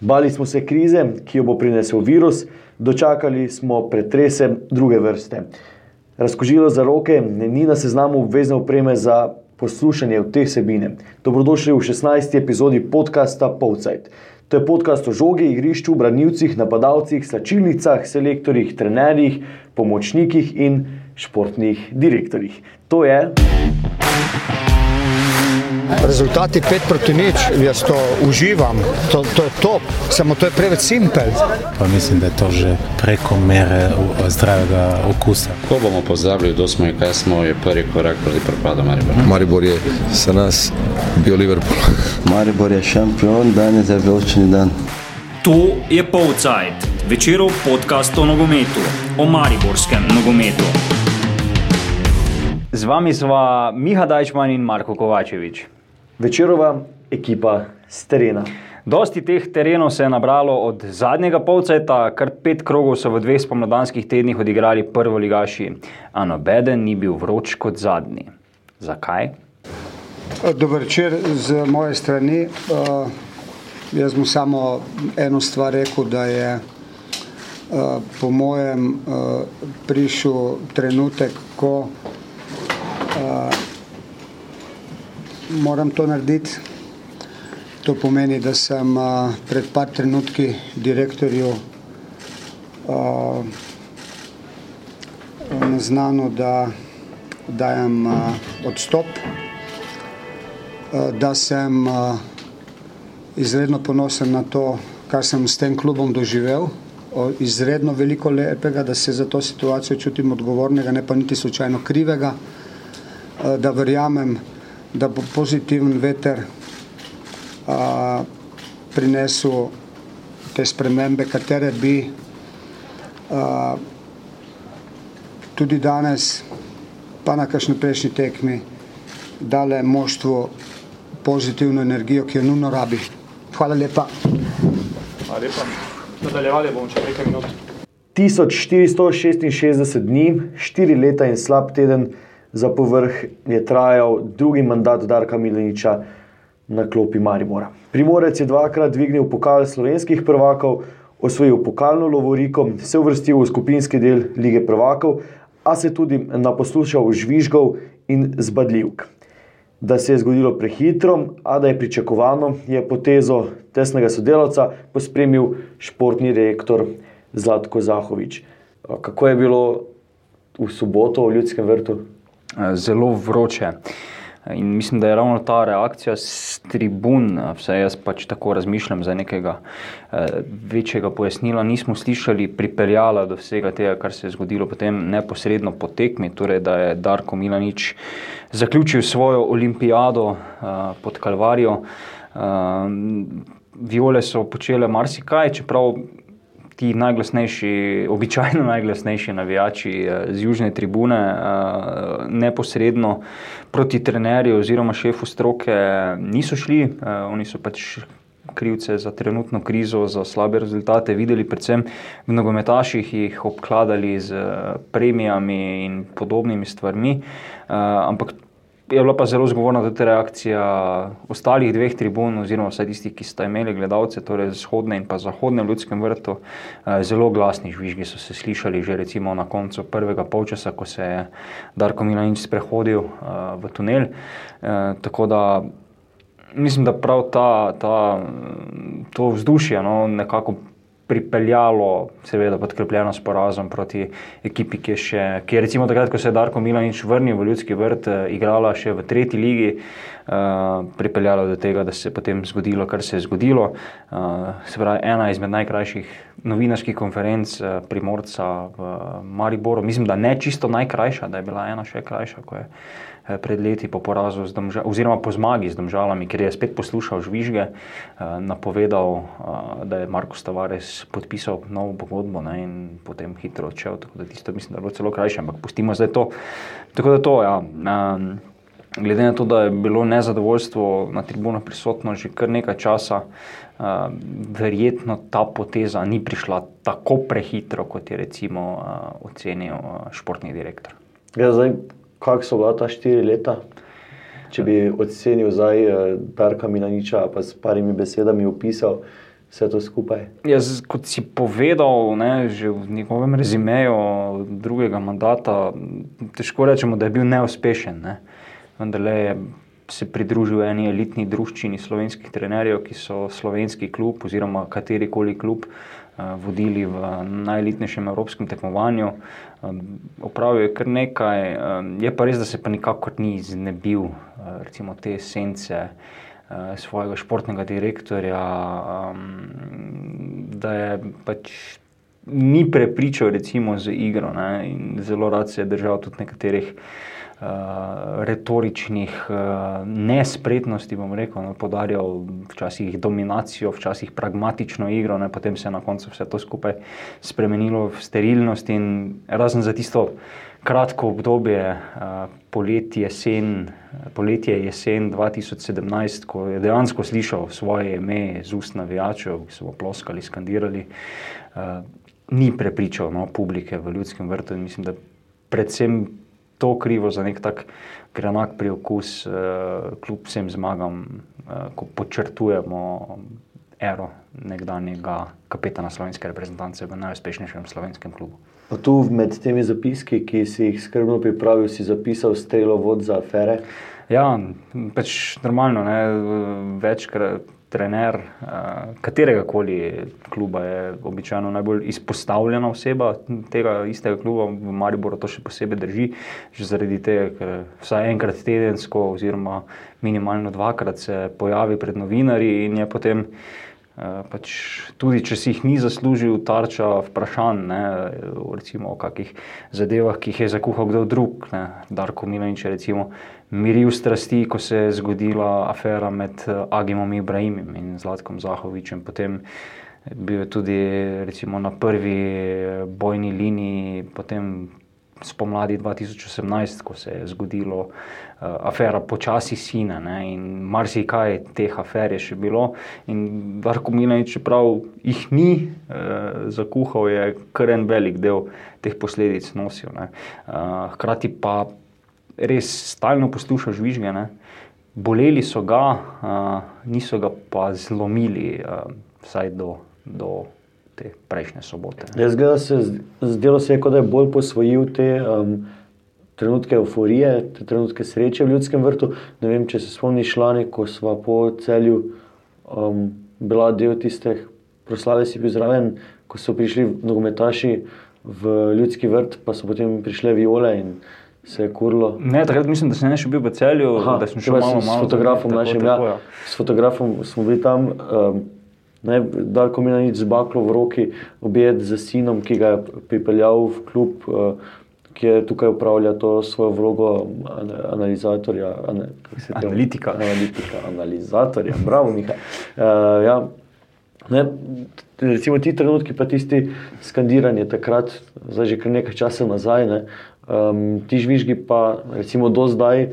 Bali smo se krize, ki jo bo prinesel virus, dočakali smo pretrese druge vrste. Razkožilo za roke ni na seznamu obvezne opreme za poslušanje v te sebine. Dobrodošli v 16. epizodi podcasta Povcajt. To je podcast o žogi, igrišču, branilcih, napadalcih, slačilnicah, selektorjih, trenerjih, pomočnikih in športnih direktorjih. To je. Rezultati 5 proti nič, jaz to uživam, to, to je top, samo to je preveč simpel. Pa mislim, da je to že preko mere zdravega okusa. Ko bomo pozabili, kdo smo in kaj smo, je prvi korak proti propadu Maribora. Maribor je za nas bil Liverpool. Maribor je šampion, danes je velični dan. To je Povcajt, večerov podcast o nogometu, o mariborskem nogometu. Z vami sva Miha Dajčman in Marko Kovačevič. Večerova ekipa z terena. Dosti teh terenov se je nabralo od zadnjega polceta, kar pet krogov so v dveh spomladanskih tednih odigrali prvo ligaši, a nobeden ni bil vroč kot zadnji. Zakaj? Dober večer z moje strani. Uh, jaz mu samo eno stvar rekel, da je uh, po mojem uh, prišel trenutek, ko uh, moram to narediti. To pomeni, da sem uh, pred par trenutki direktorju uh, naznano, da dajem uh, odstop, uh, da sem uh, izredno ponosen na to, kar sem s tem klubom doživel. Izredno veliko lepega, da se za to situacijo čutim odgovornega, ne pa niti slučajno krivega, da verjamem, da bo pozitiven veter a, prinesel te spremembe, katere bi a, tudi danes, pa na kakšni prejšnji tekmi, dale moštvu pozitivno energijo, ki jo nujno rabi. Hvala lepa. Hvala lepa. Nadaljevali bomo čez nekaj minut. 1466 dni, 4 leta in slab teden za povrh je trajal drugi mandat Darka Mileniča na klopi Maribora. Primorec je dvakrat dvignil pokal slovenskih prvakov, osvojil pokalno lovoriko, se uvrstil v skupinski del lige prvakov, a se tudi naposlušal žvižgov in zbadljivk. Da se je zgodilo prehitro, a da je pričakovano, je potezo tesnega sodelavca pospremil športni rektor Zlatko Zahovič. Kako je bilo v soboto v Ljudskem vrtu? Zelo vroče. In mislim, da je ravno ta reakcija z tribun, vse jaz pač tako razmišljam, za nekega eh, večjega pojasnila nismo slišali, pripeljala do vsega tega, kar se je zgodilo potem neposredno po tekmi, torej da je Darko Milanič zaključil svojo olimpijado eh, pod Kalvarijo. Eh, viole so počele marsikaj, čeprav ti najglasnejši, običajno najglasnejši navijači z južne tribune, neposredno proti trenerju oziroma šefu stroke niso šli, oni so pač. Krivce za trenutno krizo, za slabe rezultate, videli predvsem v nogometaših, jih obkladali z premijami in podobnimi stvarmi. Ampak je bila pa zelo zgovorna tudi reakcija ostalih dveh tribun, oziroma vsaj tistih, ki sta imeli gledalce, torej vzhodne in pa zahodne v ljudskem vrtu. Zelo glasni žvižgi so se slišali že recimo na koncu prvega polčasa, ko se je Darko Milanič sprehodil v tunel. Tako da mislim, da prav ta, ta, to vzdušje no, nekako pripeljalo, seveda podkrepljeno s porazom proti ekipi, ki je, še, ki je recimo takrat, ko se je Darko Milanič vrnil v Ljudski vrt, igrala še v tretji ligi, uh, pripeljalo do tega, da se je potem zgodilo, kar se je zgodilo. Uh, se pravi, ena izmed najkrajših novinarskih konferenc uh, primorca v Mariboru, mislim, da ne čisto najkrajša, da je bila ena še krajša, ko je pred leti po porazu, domža, oziroma po zmagi z državami, ker je spet poslušal žvižge, napovedal, da je Marko Stavares podpisal novo pogodbo ne, in potem hitro odšel. Tako da tisto mislim, da je bilo celo krajše, ampak pustimo zdaj to. Tako da to, ja. Um, glede na to, da je bilo nezadovoljstvo na tribunah prisotno že kar nekaj časa, uh, verjetno ta poteza ni prišla tako prehitro, kot je recimo uh, ocenil uh, športni direktor. Ja, zdaj, kako so bila ta štiri leta? Če bi ocenil zdaj Darka Milaniča, pa s parimi besedami opisal, vse to skupaj? Jaz, kot si povedal, ne, že v njegovem rezimeju drugega mandata, težko rečemo, da je bil neuspešen. Ne. Vendar je se pridružil eni elitni družščini slovenskih trenerjev, ki so slovenski klub oziroma katerikoli klub vodili v najelitnejšem evropskem tekmovanju. Um, opravil je kar nekaj, um, je pa res, da se pa nikakor ni znebil recimo te esence. Svojega športnega direktorja, da je pač ni prepričal, recimo, z igro. Ne, zelo rad se je držal tudi nekaterih uh, retoričnih uh, nespretnosti, bom rekel, no, podarjal včasih dominacijo, včasih pragmatično igro, ne, potem se je na koncu vse to skupaj spremenilo v sterilnost in razen za tisto. Kratko obdobje, poletje, jesen, poletje, jesen 2017, ko je dejansko slišal svoje ime z ust navijačev, ki so ploskali, skandirali, ni prepričal no, publike v ljudskem vrtu. Mislim, da predvsem to krivo za nek tak grenak priokus, uh, kljub vsem zmagam, uh, ko počrtujemo ero nekdanjega kapetana slovenske reprezentance v najuspešnejšem slovenskem klubu. Pa tu med temi zapiski, ki si jih skrbno pripravil, si zapisal strelo vod za afere. Ja, pač normalno, ne, večkrat trener uh, katerega koli kluba je običajno najbolj izpostavljena oseba tega istega kluba, v Mariboru to še posebej drži, že zaradi tega, ker vsaj enkrat tedensko, oziroma minimalno dvakrat se pojavi pred novinarji in je potem. Pač tudi, če si jih ni zaslužil, tarča vprašanj, ne, recimo o kakih zadevah, ki jih je zakuhal kdo drug. Ne. Darko Milanič je recimo miril strasti, ko se je zgodila afera med Agimom Ibrahimom in Zlatkom Zahovičem. Potem bil je tudi recimo, na prvi bojni liniji, potem spomladi 2018, ko se je zgodilo uh, afera počasi sine ne, in marsikaj teh afer je še bilo. In Darko Milanič, čeprav jih ni uh, zakuhal, je kar en velik del teh posledic nosil. Uh, hkrati pa res stalno poslušal žvižge. Ne. Boleli so ga, uh, niso ga pa zlomili, uh, vsaj do. do te prejšnje sobote. Zdelo se, zdelo se je, kot da je bolj posvojil te um, trenutke euforije, te trenutke sreče v ljudskem vrtu. Ne vem, če se spomniš članek, ko smo po celju um, bila del tistih proslave, si bil zraven, ko so prišli nogometaši v ljudski vrt, pa so potem prišle viole in se je kurlo. Ne, takrat mislim, da sem še bil v celju, Aha, da sem šel malo, malo s fotografom, našim, ja, ja. s fotografom smo bili tam. Um, Darko mi je nič z baklo v roki, objed z sinom, ki ga je pripeljal v klub, uh, ki je tukaj upravlja to svojo vlogo analizatorja. Ane, analitika. Analitika, analizatorja, bravo, Miha. Uh, ja. Ne, recimo ti trenutki, pa tisti skandiranje takrat, zdaj že kar nekaj časa nazaj, ne, um, ti žvižgi pa recimo do zdaj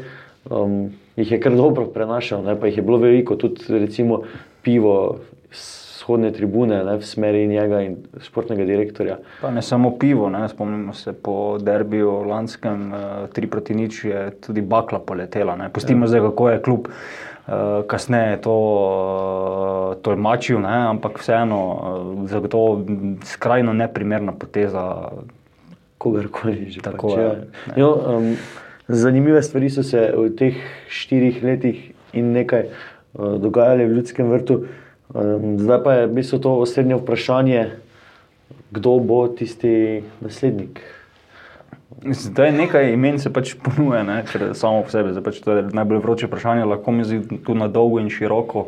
um, jih je kar dobro prenašal, ne, pa jih je bilo veliko, tudi recimo pivo, vzhodne tribune ne, v smeri njega in športnega direktorja. Pa ne samo pivo, ne, spomnimo se po derbiju lanskem, uh, tri proti nič je tudi bakla poletela. Ne. Pustimo ja. zdaj, kako je kljub. Eh, kasneje je to uh, tolmačil, ne, ampak vseeno, uh, zagotovo skrajno neprimerna poteza. Kogarkoli že. Tako, pač, ja. jo, um, zanimive stvari so se v teh štirih letih in nekaj uh, dogajale v ljudskem vrtu. Uh, Zdaj pa je v bistvu to osrednje vprašanje, kdo bo tisti naslednik. Zdaj nekaj imen se pač ponuja, ne, samo po sebi. Pač to je najbolj vroče vprašanje, lahko mi tu na dolgo in široko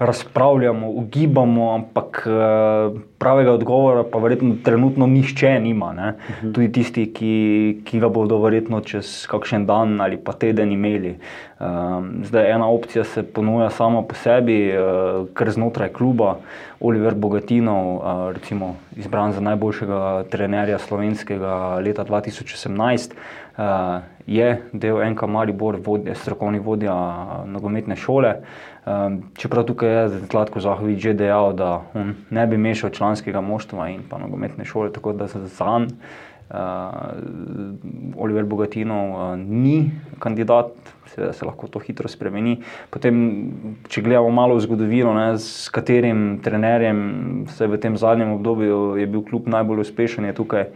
razpravljamo, ugibamo, ampak eh, pravega odgovora pa verjetno trenutno nihče nima. Ne. Mhm. Tudi tisti, ki, ki ga bodo verjetno čez kakšen dan ali pa teden imeli. Um, zdaj ena opcija se ponuja sama po sebi, uh, ker znotraj kluba Oliver Bogatinov, uh, recimo izbran za najboljšega trenerja slovenskega leta 2018, uh, je del NK Maribor, vodja, strokovni vodja nogometne šole. Um, čeprav tukaj je Zlatko Zahovič že dejal, da ne bi mešal članskega moštva in pa nogometne šole, tako da za zanj Oliver Bogatinov uh, ni kandidat, seveda se lahko to hitro spremeni. Potem, če gledamo malo v zgodovino, ne, s katerim trenerjem se v tem zadnjem obdobju je bil klub najbolj uspešen, je tukaj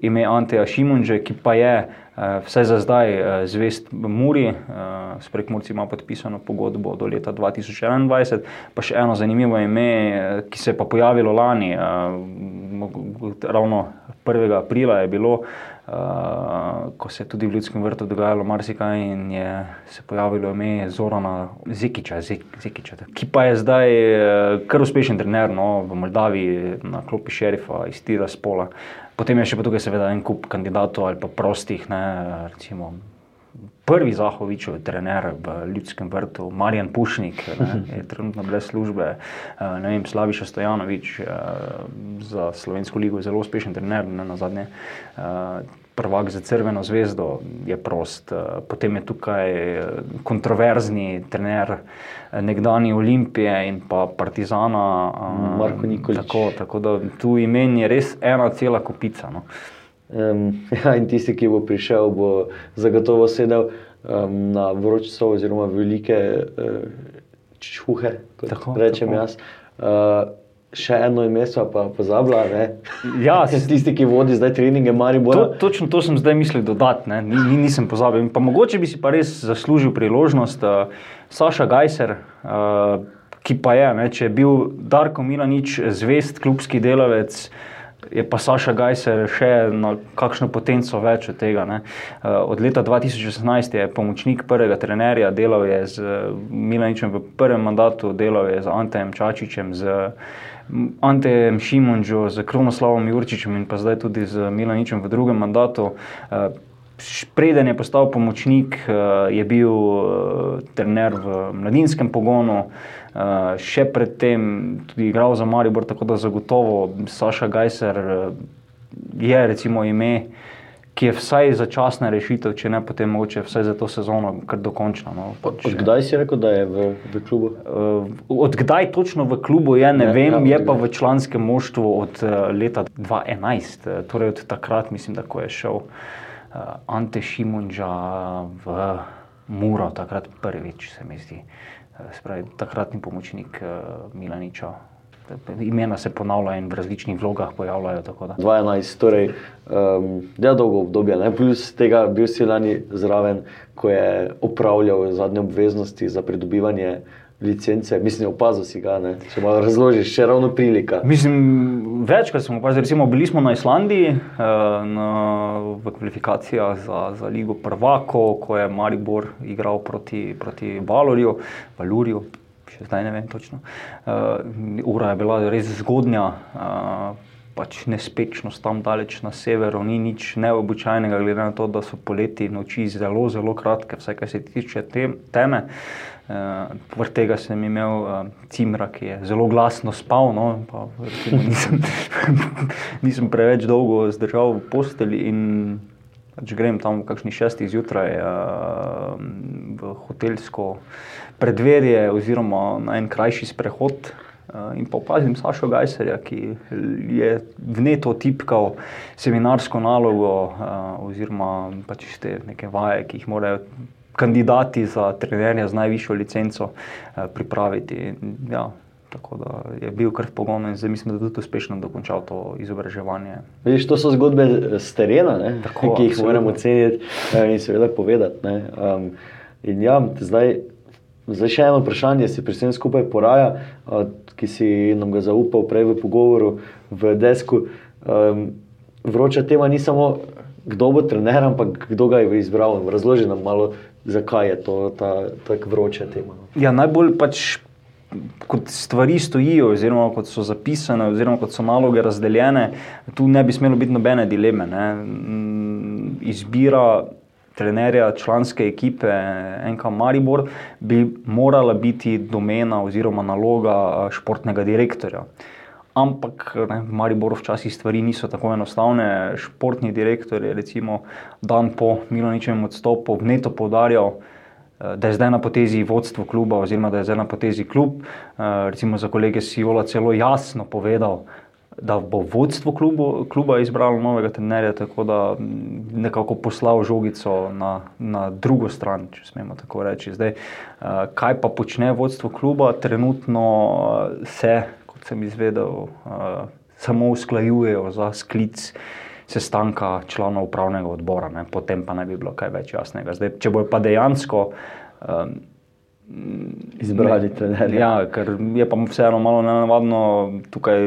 ime Anteja Šimunže, ki pa je uh, vse za zdaj uh, zvest Muri, uh, s prekmurci ima podpisano pogodbo do leta 2021, pa še eno zanimivo ime, uh, ki se je pa pojavilo lani, uh, ravno 1. aprila je bilo, uh, ko se je tudi v Ljudskem vrtu dogajalo marsikaj in je se pojavilo ime Zorana Zekiča, Zekiča ki pa je zdaj uh, kar uspešen trener no, v Moldaviji na klopi šerifa iz Tira Spola. Potem je še pa tukaj seveda en kup kandidatov ali pa prostih, ne, recimo prvi Zahovičev trener v Ljudskem vrtu, Marjan Pušnik, ne, je trenutno brez službe, ne vem, Slaviša Stojanovič za Slovensko ligo je zelo uspešen trener, ne na zadnje prvak za Crveno zvezdo je prost. Eh, potem je tukaj eh, kontroverzni trener eh, nekdani Olimpije in pa Partizana. Marko Nikolič. Tako, tako da tu imen je res ena cela kupica. No. Um, ja, in tisti, ki bo prišel, bo zagotovo sedel um, na vročico oziroma velike uh, čuhe, kot tako, rečem tako. jaz. Uh, še eno ime, pa pozabila. Ja, tisti, ki vodi zdaj treninge, Marijo. To, točno to sem zdaj mislil dodati, ni, ni, nisem pozabil. Pa mogoče bi si pa res zaslužil priložnost, uh, Saša Gajser. Uh, Ki pa je, ne, če je bil Darko Milanič zvest klubski delavec, je pa Saša Gajser še na kakšno potenco več od tega. Ne. Od leta 2016 je pomočnik prvega trenerja, delal je z Milaničem v prvem mandatu, delal je z Antejem Čačičem, z Ante Šimunžo, z Kronoslavom Jurčičem in pa zdaj tudi z Milaničem v drugem mandatu. Eh, preden je postal pomočnik, eh, je bil eh, trener v mladinskem pogonu, še predtem tudi igral za Maribor, tako da zagotovo Saša Gajser je recimo ime ki je vsaj začasna rešitev, če ne potem moče vsaj za to sezono, kar dokončno. No, pač, odkdaj si rekel, da je v, v klubu? Uh, odkdaj točno v klubu je, ne, ne vem, ja, je pa v članskem moštvu od uh, leta 2011, uh, torej od takrat, mislim, da ko je šel uh, Ante Šimunža v Muro, takrat prvič se mi zdi. Uh, spravi, takratni pomočnik uh, Milaniča, imena se ponavljajo in v različnih vlogah pojavljajo. 12, torej um, ja, dolgo obdobje, ne? plus tega bil si lani zraven, ko je upravljal zadnje obveznosti za pridobivanje. Licence, mislim, opazil si ga, ne? če malo razložiš, še ravno prilika. Mislim, večkrat smo opazili, recimo, bili smo na Islandiji eh, na, v kvalifikacijah za, za Ligo Prvako, ko je Maribor igral proti, proti Valorju, Valurju, še zdaj ne vem točno. Uh, ura je bila res zgodnja, uh, pač nespečnost tam daleč na severu, ni nič neobičajnega, glede na to, da so poleti noči zelo, zelo kratke, vsaj kar se tiče te, teme. Uh, Vrh tega sem imel uh, cimra, ki je zelo glasno spal, no, pa, recimo, nisem, nisem preveč dolgo zdržal v posteli. Če pač grem tam v kakšni šestih zjutraj uh, v hotelsko predvedje, oziroma na en krajši sprehod. Uh, in pa opazim Sašo Gajserja, ki je vneto tipkal seminarsko nalogo, uh, oziroma pač te neke vaje, ki jih morajo kandidati za trenerja z najvišjo licenco uh, pripraviti. Ja, Tako da je bil kar v pogonu in zdaj mislim, da je tudi uspešno dokončal to izobraževanje. Vidiš, to so zgodbe z terena, Tako, ki jih absolutno. moramo ceniti eh, in seveda povedati. Um, in ja, zdaj, zdaj še eno vprašanje se pri vsem skupaj poraja, uh, ki si nam ga zaupal prej v pogovoru v desku. Um, vroča tema ni samo, kdo bo trener, ampak kdo ga je izbral. Razloži nam malo, zakaj je to tako vroča tema. No. Ja, najbolj pač kot stvari stojijo, oziroma kot so zapisane, oziroma kot so naloge razdeljene, tu ne bi smelo biti nobene dileme. Ne. Mm, izbira trenerja članske ekipe NK Maribor bi morala biti domena oziroma naloga športnega direktorja. Ampak ne, v Mariboru včasih stvari niso tako enostavne. Športni direktor je recimo dan po Milaničevem odstopu vneto povdarjal, da je zdaj na potezi vodstvo kluba, oziroma da je zdaj na potezi klub. Eh, recimo za kolege Siola celo jasno povedal, da bo vodstvo klubu, kluba izbralo novega trenerja, tako da mm, nekako poslal žogico na, na drugo stran, če smemo tako reči. Zdaj, uh, kaj pa počne vodstvo kluba? Trenutno se, sem izvedel, uh, samo usklajujejo za sklic sestanka članov upravnega odbora, ne? potem pa ne bi bilo kaj več jasnega. Zdaj, če bo pa dejansko. Um, izbrali trenerje. Ja, ker je pa vseeno malo nenavadno, tukaj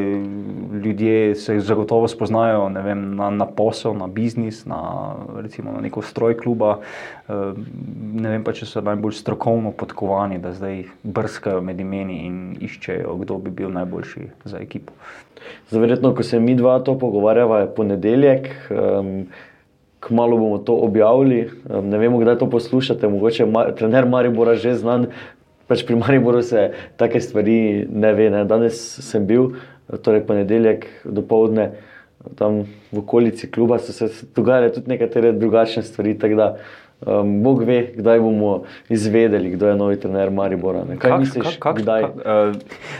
ljudje se zagotovo spoznajo vem, na, na posel, na biznis, na, recimo, na neko stroj kluba. Eh, ne vem pa, če so najbolj strokovno podkovani, da zdaj brskajo med imeni in iščejo, kdo bi bil najboljši za ekipo. Zavedno, ko se mi dva to pogovarjava, je ponedeljek. Um, Kmalo bomo to objavili, ne vemo, kdaj to poslušate. Mogoče je trener Maribora že znan, pač pri Mariboru se take stvari ne ve. Ne. Danes sem bil, torej ponedeljek do povdne, tam v okolici kluba so se dogajale tudi nekatere drugačne stvari. Da, um, Bog ve, kdaj bomo izvedeli, kdo je novi trener Maribora. Ne. Kaj kak, misliš, kak, kak, kdaj? Kak,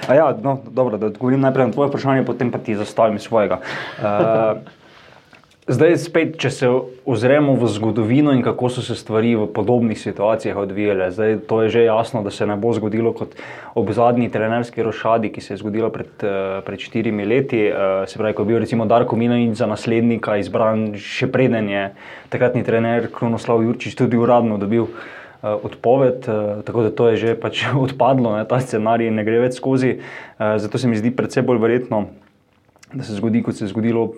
uh, ja, no, dobro, da odgovorim najprej na tvoje vprašanje, potem pa ti zastavim svojega. Uh, Zdaj, spet, če se ozremo v zgodovino in kako so se stvari v podobnih situacijah odvijale, zdaj, to je že jasno, da se ne bo zgodilo kot ob zadnji trenerski rošadi, ki se je zgodila pred, eh, pred štirimi leti. Eh, se pravi, ko je bil recimo Darko Minanič za naslednika izbran, še preden je takratni trener Kronoslav Jurčič tudi uradno dobil eh, odpoved, tako da to je že pač odpadlo, ne, ta scenarij ne gre več skozi. Zato se mi zdi predvsej bolj verjetno da se zgodi, kot se je zgodilo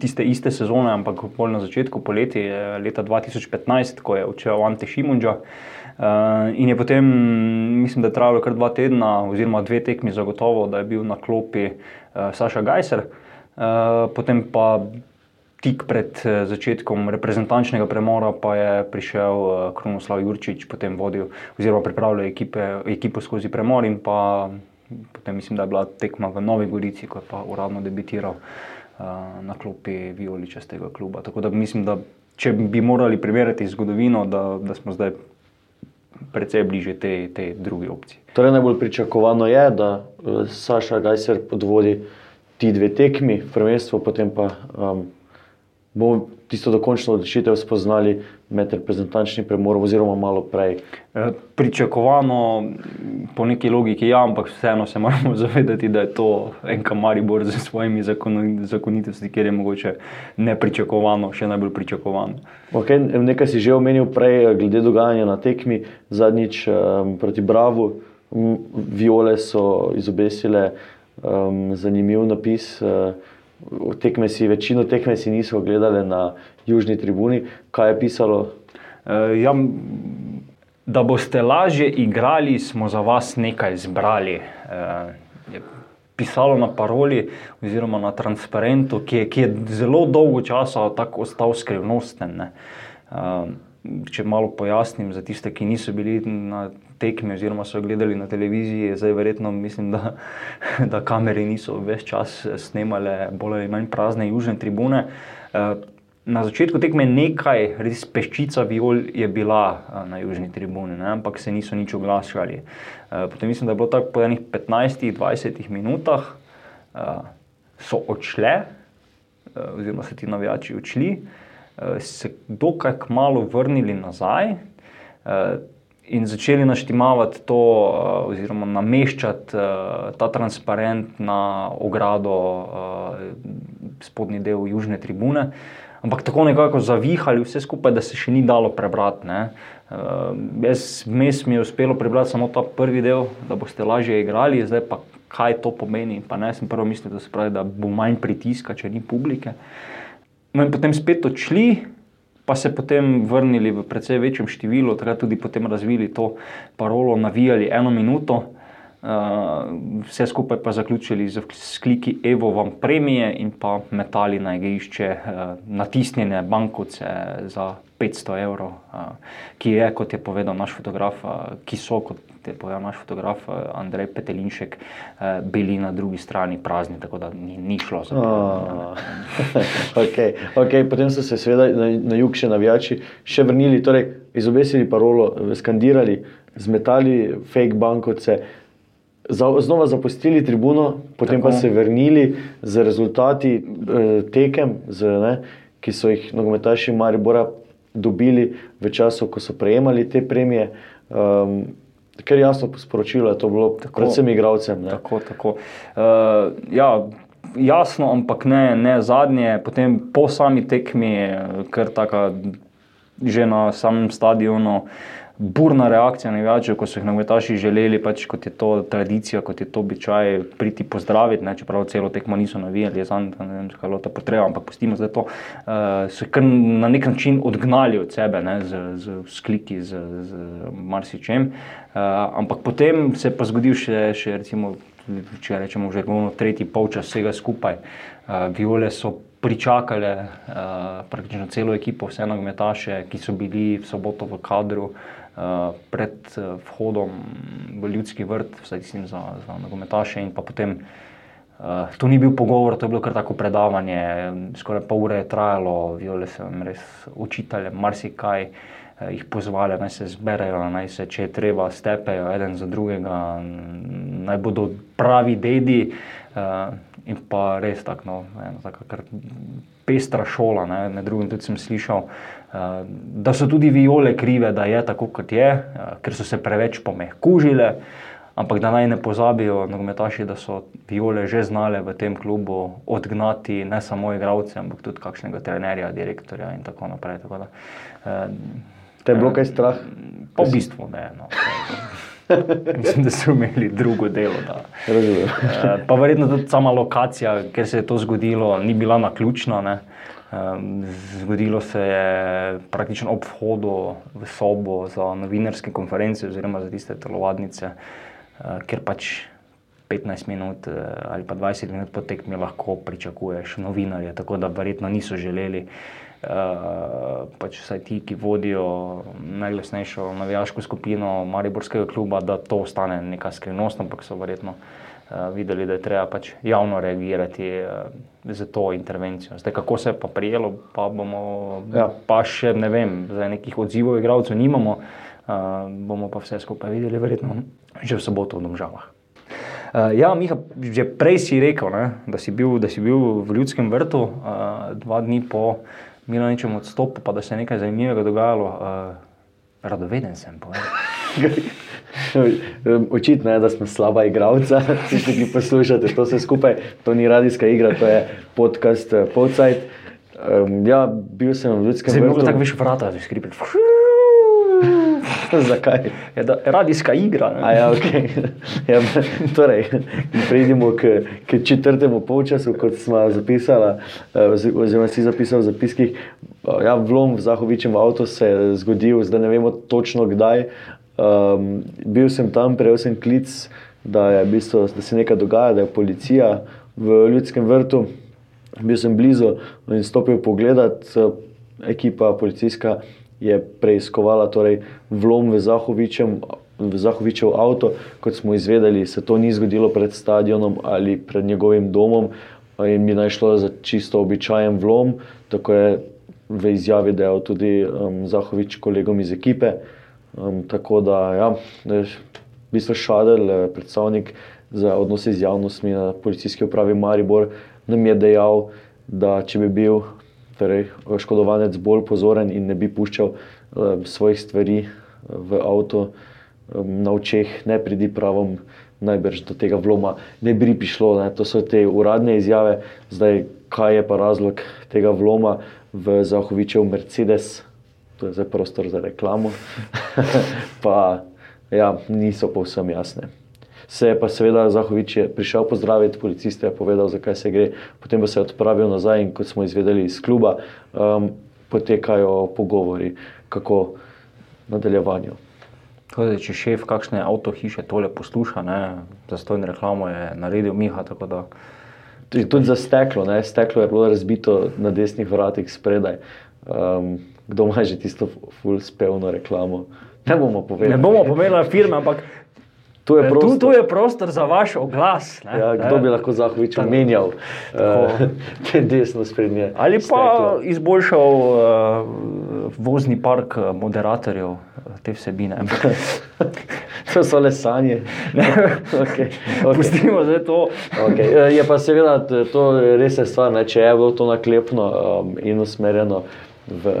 tiste iste sezone, ampak bolj na začetku, poleti leta 2015, ko je odšel Ante Šimunča. Uh, in je potem, mislim, da je trajalo kar dva tedna, oziroma dve tekmi, zagotovo, da je bil na klopi uh, Saša Gajser. Uh, potem pa tik pred začetkom reprezentančnega premora pa je prišel Kronoslav Jurčič, potem vodil oziroma pripravljal ekipe, ekipo skozi premor in pa potem mislim, da je bila tekma v Novi Gorici, ko je pa uradno debitiral uh, na klopi Violičastega kluba. Tako da mislim, da če bi morali preveriti zgodovino, da, da smo zdaj precej bliže te, te druge opcije. Torej, najbolj pričakovano je, da uh, Saša Gajser podvodi ti dve tekmi, prvenstvo, potem pa um, bomo tisto dokončno odločitev spoznali med reprezentančnim premorom, oziroma malo prej. E, pričakovano, po neki logiki, ja, ampak vseeno se moramo zavedati, da je to en kamaribor z svojimi zakonitostmi, kjer je mogoče nepričakovano, še najbolj pričakovano. Okay, nekaj si že omenil prej, glede dogajanja na tekmi, zadnjič um, proti Bravo, viole so izobesile um, zanimiv napis. Uh, tekme si, večino tekme si niso gledali na južni tribuni. Kaj je pisalo? Uh, ja, da boste lažje igrali, smo za vas nekaj zbrali. Uh, pisalo na paroli, oziroma na transparentu, ki je, ki je zelo dolgo časa tako ostal skrivnosten. Uh, če malo pojasnim za tiste, ki niso bili na tekmi, oziroma so gledali na televiziji, zdaj verjetno mislim, da, da kamere niso več čas snemale bolj ali manj prazne južne tribune. Eh, na začetku tekme nekaj, res peščica viol je bila eh, na južni tribuni, ne? ampak se niso nič oglašali. Eh, potem mislim, da je bilo tako po enih 15-20 minutah, so odšle, oziroma so ti navijači odšli, se dokaj malo vrnili nazaj in začeli naštimavati to, uh, oziroma nameščati uh, ta transparent na ogrado, uh, spodnji del južne tribune. Ampak tako nekako zavihali vse skupaj, da se še ni dalo prebrati. Uh, jaz mes mi je uspelo prebrati samo ta prvi del, da boste lažje igrali, zdaj pa kaj to pomeni. Pa ne, sem prvo mislil, da, pravi, da bo manj pritiska, če ni publike. No in potem spet odšli, pa se potem vrnili v precej večjem številu, takrat tudi potem razvili to parolo, navijali eno minuto. Uh, vse skupaj pa zaključili z kliki Evo vam premije in pa metali na igrišče uh, natisnjene bankovce za 500 evrov, ki je, kot je povedal naš fotograf, ki so, kot je povedal naš fotograf Andrej Petelinšek, bili na drugi strani prazni, tako da ni, ni šlo za to. Oh. okay, okay. Potem so se seveda na, na jug še navijači še vrnili, torej izobesili parolo, skandirali, zmetali fake bankovce znova zapustili tribuno, potem Tako. pa se vrnili z rezultati eh, tekem, z, ne, ki so jih nogometaši Maribora dobili v času, ko so prejemali te premije. Um, Ker jasno sporočilo je to bilo, tako, predvsem igravcem. Ne. Tako, tako. Uh, ja, jasno, ampak ne, ne zadnje, potem po sami tekmi, eh, ker taka že na samem stadionu. Burna reakcija navijačev, ko so jih nogometaši želeli, pač kot je to tradicija, kot je to običaj, priti pozdraviti, ne, čeprav celo tekmo niso navijali, je zanj, ne vem, kaj je ta potreba, ampak pustimo zdaj to. Uh, so jih na nek način odgnali od sebe, ne, z, z skliki, z, z marsičem. Uh, ampak potem se je pa zgodil še, še recimo, če rečemo, že ravno tretji polčas vsega skupaj. Uh, Viole so pričakale uh, praktično celo ekipo, vse nogometaše, ki so bili v soboto v kadru. Uh, pred uh, vhodom v ljudski vrt, vsaj mislim za, za nogometaše, in pa potem uh, to ni bil pogovor, to je bilo kar tako predavanje, skoraj pol ure je trajalo, viole jim res učitelje, marsikaj uh, jih pozvali, naj se zberejo, naj se, če je treba, stepejo eden za drugega, naj bodo pravi dedi. Uh, in pa res tako, no, ena taka kar pestra šola, ne, ne drugim tudi sem slišal, uh, da so tudi viole krive, da je tako, kot je, uh, ker so se preveč pomehkužile, ampak da naj ne pozabijo nogometaši, da so viole že znale v tem klubu odgnati ne samo igralce, ampak tudi kakšnega trenerja, direktorja in tako naprej. Tako da, uh, Te je bilo kaj strah? Pa v bistvu ne. No. Mislim, da so imeli drugo delo. Razumem. Eh, Pa verjetno tudi sama lokacija, ker se je to zgodilo, ni bila naključna. Ne. Um, Zgodilo se je praktično ob vhodu v sobo za novinarske konference, oziroma za tiste telovadnice, uh, ker pač 15 minut eh, ali pa 20 minut po tekmi lahko pričakuješ novinarje, tako da verjetno niso želeli. Uh, pač vsaj ti, ki vodijo najglasnejšo navijaško skupino Mariborskega kluba, da to ostane neka skrivnost, ampak so verjetno uh, videli, da je treba pač javno reagirati uh, za to intervencijo. Zdaj, kako se je pa prijelo, pa bomo, Ja. pa še ne vem, zdaj nekih odzivov igralcev nimamo, uh, bomo pa vse skupaj videli, verjetno že v soboto v Domžalah. Uh, ja, Miha, že prej si rekel, ne, da, si bil, da si bil v ljudskem vrtu, uh, dva dni po Milaničem odstopu, pa da se je nekaj zanimivega dogajalo. Uh, radoveden sem. Očitno je, da smo slaba igralca, tisti, ki poslušate to vse skupaj. To ni radijska igra, to je podcast uh, Podside. Um, ja, bil sem v ljudskem vrtu. tako več vrata skripiti. Zakaj? Je da, radijska igra. ne. Ja, okay. ja, torej, prejdimo k, k četrtemu polčasu, kot smo zapisali, oziroma si zapisal v zapiskih. Ja, vlom v Zahovičem avto se je zgodil, zdaj ne vemo točno kdaj. Um, bil sem tam, prejel sem klic, da, je, v bistvu, da se nekaj dogaja, da je policija v ljudskem vrtu. Bil sem blizu in stopil pogledat, ekipa policijska je preiskovala torej, vlom v Zahovičem. V Zahovičev avto, kot smo izvedeli, se to ni zgodilo pred stadionom ali pred njegovim domom, in mi naj šlo za čisto običajen vlom. Tako je v izjavi dejal tudi um, Zahovič kolegom iz ekipe. Um, tako da, ja, v bistvu Šadel, eh, predstavnik za odnose z javnostmi na policijski upravi Maribor, nam je dejal, da če bi bil torej, oškodovanec bolj pozoren in ne bi puščal um, svojih stvari eh, v avto um, na očeh, ne pridi pravom, najbrž do tega vloma ne bi prišlo. Ne. To so te uradne izjave, zdaj kaj je pa razlog tega vloma v Zahovičev Mercedes, to je zdaj prostor za reklamo, pa ja, niso povsem jasne. Se je pa seveda Zahovič je prišel pozdraviti policiste, povedal, zakaj se gre, potem pa se je odpravil nazaj in kot smo izvedeli iz kluba, um, potekajo pogovori, kako nadaljevanju. Da, če šef kakšne avto hiše tole posluša, ne, za stojno reklamo je naredil Miha. da- Tudi, tudi za steklo, ne? steklo je bilo razbito na desnih vratih spredaj. Um, kdo ima že tisto full spevno reklamo? Ne bomo povedali. Ne bomo pomenili firme, ampak To je tu, prostor. tu je prostor za vaš oglas. Ne, Ja, kdo bi lahko Zahovič Tako. menjal Tako. uh, te desno sprednje? Ali pa steklo? izboljšal uh, vozni park eh, moderatorjev te vsebine. To so le sanje. okay. Okay. Pustimo zdaj to. Okay. Je pa seveda to res je stvar, ne? če je bilo to naklepno um, in usmerjeno v,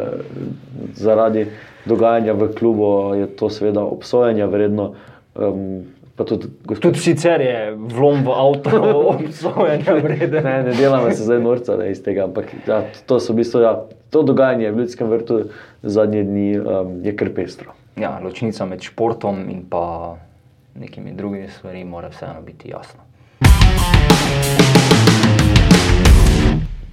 zaradi dogajanja v klubu, je to seveda obsojanja vredno. Um, pa tudi, gospod, Tudi sicer je vlom v avto obsojanja vreden. ne, ne delamo se zdaj norca ne, iz tega, ampak ja, to, so v bistvu, ja, to dogajanje v ljudskem vrtu zadnje dni um, je kar pestro. Ja, ločnica med športom in pa nekimi drugimi stvarmi mora vseeno biti jasna.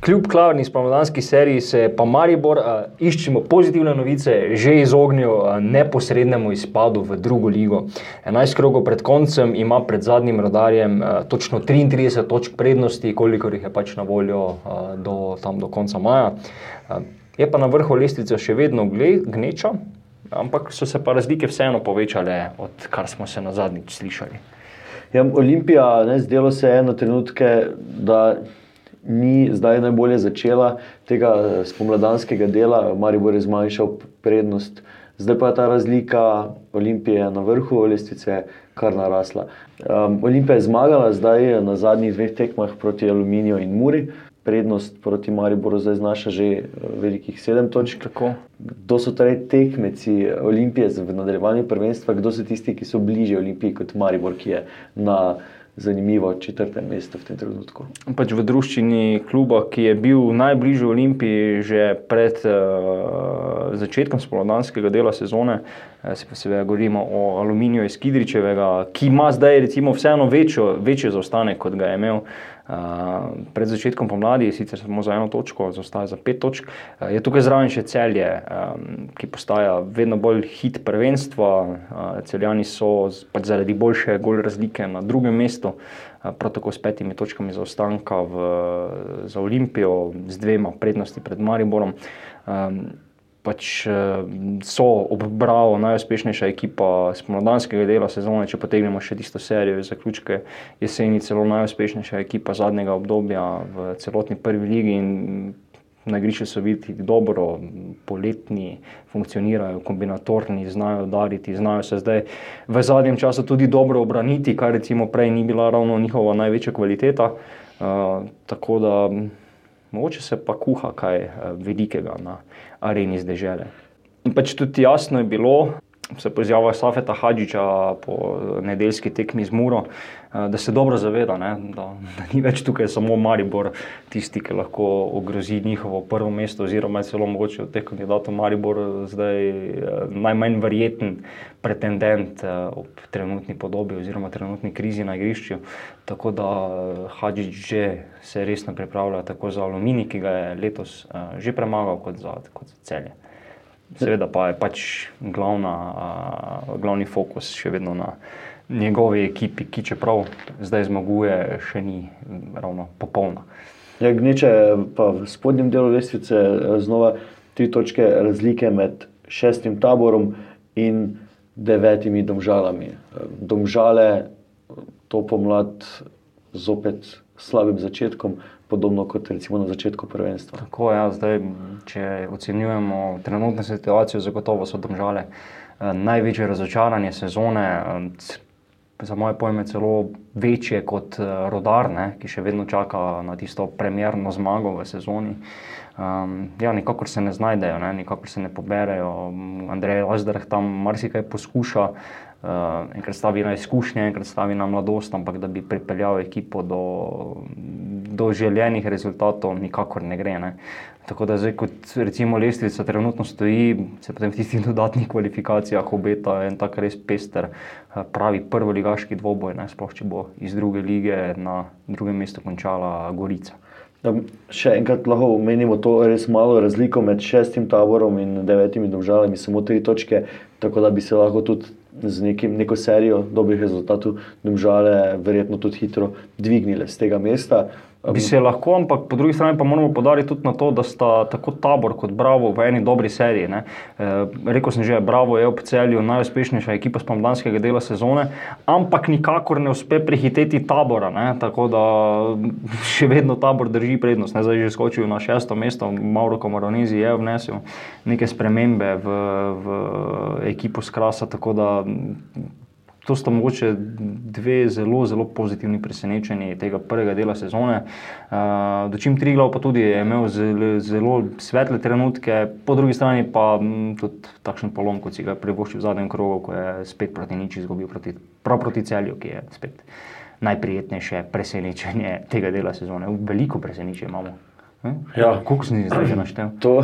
Kljub klavrni spomladanski seriji se pa Maribor, uh, iščemo pozitivne novice, že izognil uh, neposrednemu izpadu v drugo ligo. 11 krogov pred koncem ima pred zadnjim rodarjem uh, točno 33 točk prednosti, kolikor jih je pač na voljo uh, do, tam, do konca maja. Uh, je pa na vrhu lestvice še vedno gneča, ampak so se pa razlike vseeno povečale, odkar smo se na zadnjič slišali. Ja, Olimpija, ne, zdelo se je na trenutke, da ni zdaj najbolje začela tega eh, spomladanskega dela, Maribor je zmanjšal prednost. Zdaj pa je ta razlika Olimpije na vrhu lestvice kar narasla. Um, Olimpija je zmagala zdaj na zadnjih dveh tekmah proti Aluminiju in Muri. Prednost proti Mariboru zdaj znaša že eh, velikih sedem točk. Tako. Kdo so torej tekmeci Olimpije v nadaljevanju prvenstva, kdo so tisti, ki so bližje Olimpiji kot Maribor, ki je na zanimivo četrtem mestu v tem trenutku? Pač v druščini kluba, ki je bil najbližje Olimpiji že pred uh, začetkom spomladanskega dela sezone, uh, se pa seveda govorimo o Aluminiju iz Kidričevega, ki ima zdaj recimo vseeno večjo, večji zaostanek, kot ga je imel. Uh, pred začetkom pomladi, sicer samo za eno točko, zaostaja za pet točk, uh, je tukaj zraven še celje, um, ki postaja vedno bolj hit prvenstva. Uh, celjani so pač zaradi boljše gol razlike na drugem mestu, uh, prav tako s petimi točkami zaostanka v, za Olimpijo, z dvema prednosti pred Mariborom. Um, pač eh, so ob Bravo najuspešnejša ekipa spomladanskega dela sezone, če potegnemo še tisto serijo iz zaključka jeseni, celo najuspešnejša ekipa zadnjega obdobja v celotni prvi ligi. in Na igrišču so videti dobro, poletni, funkcionirajo, kombinatorni, znajo dariti, znajo se zdaj v zadnjem času tudi dobro obraniti, kar recimo prej ni bila ravno njihova največja kvaliteta. Uh, tako da mogoče se pa kuha kaj uh, velikega na areni z dežele. In pač tudi jasno je bilo, se po izjavah Safeta Hadžiča po nedeljski tekmi z Muro, uh, da se dobro zaveda, ne, da, da ni več tukaj samo Maribor tisti, ki lahko ogrozi njihovo prvo mesto, oziroma celo mogoče od teh kandidatov Maribor zdaj uh, najmanj verjeten pretendent ob trenutni podobi oziroma trenutni krizi na igrišču. Tako da Hadžič že se resno pripravlja tako za Alumini, ki ga je letos že premagal, kot za, kot za celje. Seveda pa je pač glavna, uh, glavni fokus še vedno na njegovi ekipi, ki čeprav zdaj zmaguje, še ni ravno popolna. Ja, Gneče pa v spodnjem delu lestvice eh, znova tri točke razlike med šestim taborom in devetimi domžalami. Eh, Domžale to pomlad zopet slabim začetkom, podobno kot recimo na začetku prvenstva. Tako je, ja, zdaj, če ocenjujemo trenutno situacijo, zagotovo so domžale eh, največje razočaranje sezone. Za moje pojme celo večje kot eh, rodar, ne, ki še vedno čaka na tisto premjerno zmago v sezoni. Um, ja, nikakor se ne znajdejo, ne, nikakor se ne poberejo. Andrej Lazdarh tam marsikaj poskuša, uh, enkrat stavi na izkušnje, enkrat stavi na mladost, ampak da bi pripeljal ekipo do, do željenih rezultatov, nikakor ne gre. Ne. Tako da zdaj, kot recimo lestvica trenutno stoji, se potem v tistih dodatnih kvalifikacijah obeta en tak res pester, eh, pravi prvoligaški dvoboj, ne, sploh če bo iz druge lige na drugem mestu končala Gorica. Da, še enkrat lahko omenimo to res malo razliko med šestim taborom in devetimi domžalami, samo tri točke, tako da bi se lahko tudi z nekim, neko serijo dobrih rezultatov domžale verjetno tudi hitro dvignile z tega mesta. Bi se lahko, ampak po drugi strani pa moramo podariti tudi na to, da sta tako tabor kot Bravo v eni dobri seriji. E, rekel sem že, Bravo je ob celju najuspešnejša ekipa spomladanskega dela sezone, ampak nikakor ne uspe prehiteti tabora. Ne? Tako da še vedno tabor drži prednost. Ne? Zdaj je že skočil na šesto mesto, Mauro Komaronezi je vnesel neke spremembe v, v ekipo Skrasa. Tako da To sta mogoče dve zelo, zelo pozitivni presenečenji tega prvega dela sezone. Uh, Dočim Triglav pa tudi je imel zelo, zelo svetle trenutke, po drugi strani pa m, tudi takšen polom, kot si ga privoščil v zadnjem krogu, ko je spet proti nič izgubil, proti, prav proti celju, ki je spet najprijetnejše presenečenje tega dela sezone. Veliko presenečenj imamo. Ja, kako si zdaj že naštel? To,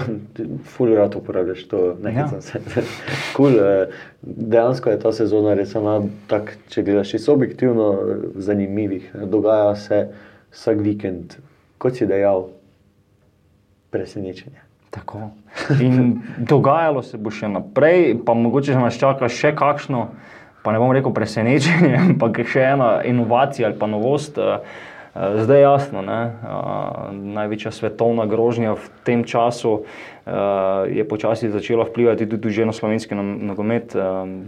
ful rad uporabljaš, to ne Ja. se. Kul, eh, dejansko je ta sezona res ena, tak, če gledaš čisto objektivno, eh, zanimivih. Dogaja se vsak vikend, kot si dejal, presenečenje. Tako. In dogajalo se bo še naprej, pa mogoče nas čaka še kakšno, pa ne bom rekel presenečenje, ampak še ena inovacija ali pa novost. eh, eh, Zdaj je jasno, ne? eh, največja svetovna grožnja v tem času eh, je počasi začela vplivati tudi že na slovenski no- nogomet. Eh,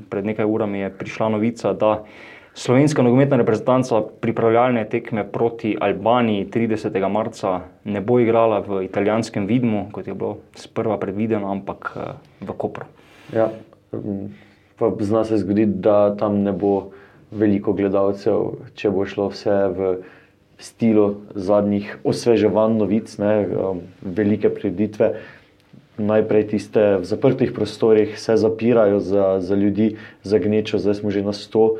Pred nekaj urami je prišla novica, da slovenska nogometna reprezentanca pripravljalne tekme proti Albaniji 30. marca ne bo igrala v italijanskem Vidmu, kot je bilo sprva predvideno, ampak eh, v Kopru. Ja, pa zna se zgoditi, da tam ne bo veliko gledalcev, če bo šlo vse v stilu zadnjih osveževanj novic, ne, um, velike preditve. Najprej tiste v zaprtih prostorih se zapirajo za, za ljudi, za gnečo, zdaj smo že na 100 um,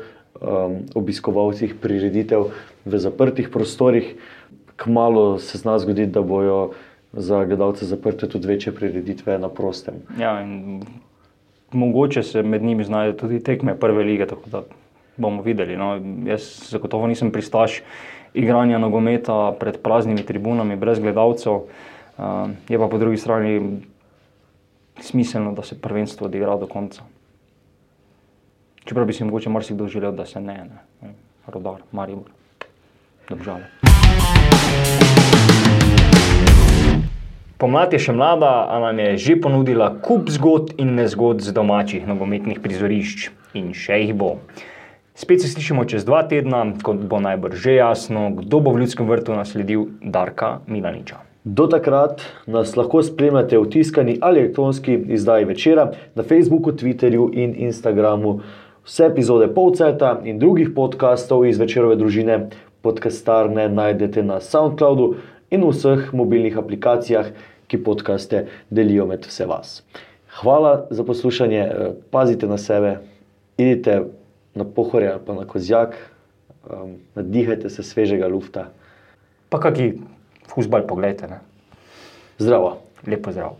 obiskovalcih prireditev v zaprtih prostorih. Kmalo se zna zgoditi, da bojo za gledalce zaprte tudi večje prireditve na prostem. Ja, mogoče se med njimi znajo tudi tekme prve lige, tako da bomo videli. No. Jaz zagotovo nisem pristaš igranja nogometa pred praznimi tribunami, brez gledalcev. Uh, je pa po drugi strani smiselno, da se prvenstvo odigra do konca. Čeprav bi si mogoče marsikdo želel, da se ne, ne. rodar, Maribor, države. Pomlad je še mlada, a nam je že ponudila kup zgodb in nezgod z domačih nogometnih prizorišč. In še jih bo. Spet se slišimo čez dva tedna, ko bo najbrž že jasno, kdo bo v ljudskem vrtu nasledil Darka Milaniča. Do takrat nas lahko spremljate v tiskani ali elektronski izdaji večera na Facebooku, Twitterju in Instagramu. Vse epizode Polceta in drugih podkastov iz večerove družine podcastarne najdete na SoundCloudu in vseh mobilnih aplikacijah, ki podkaste delijo med vse vas. Hvala za poslušanje, eh, pazite na sebe, idite na pohorje ali pa na kozjak, um, nadihajte se svežega lufta. Pa kaki fusbal pogledajte, ne? Zdravo! Lepo zdrav.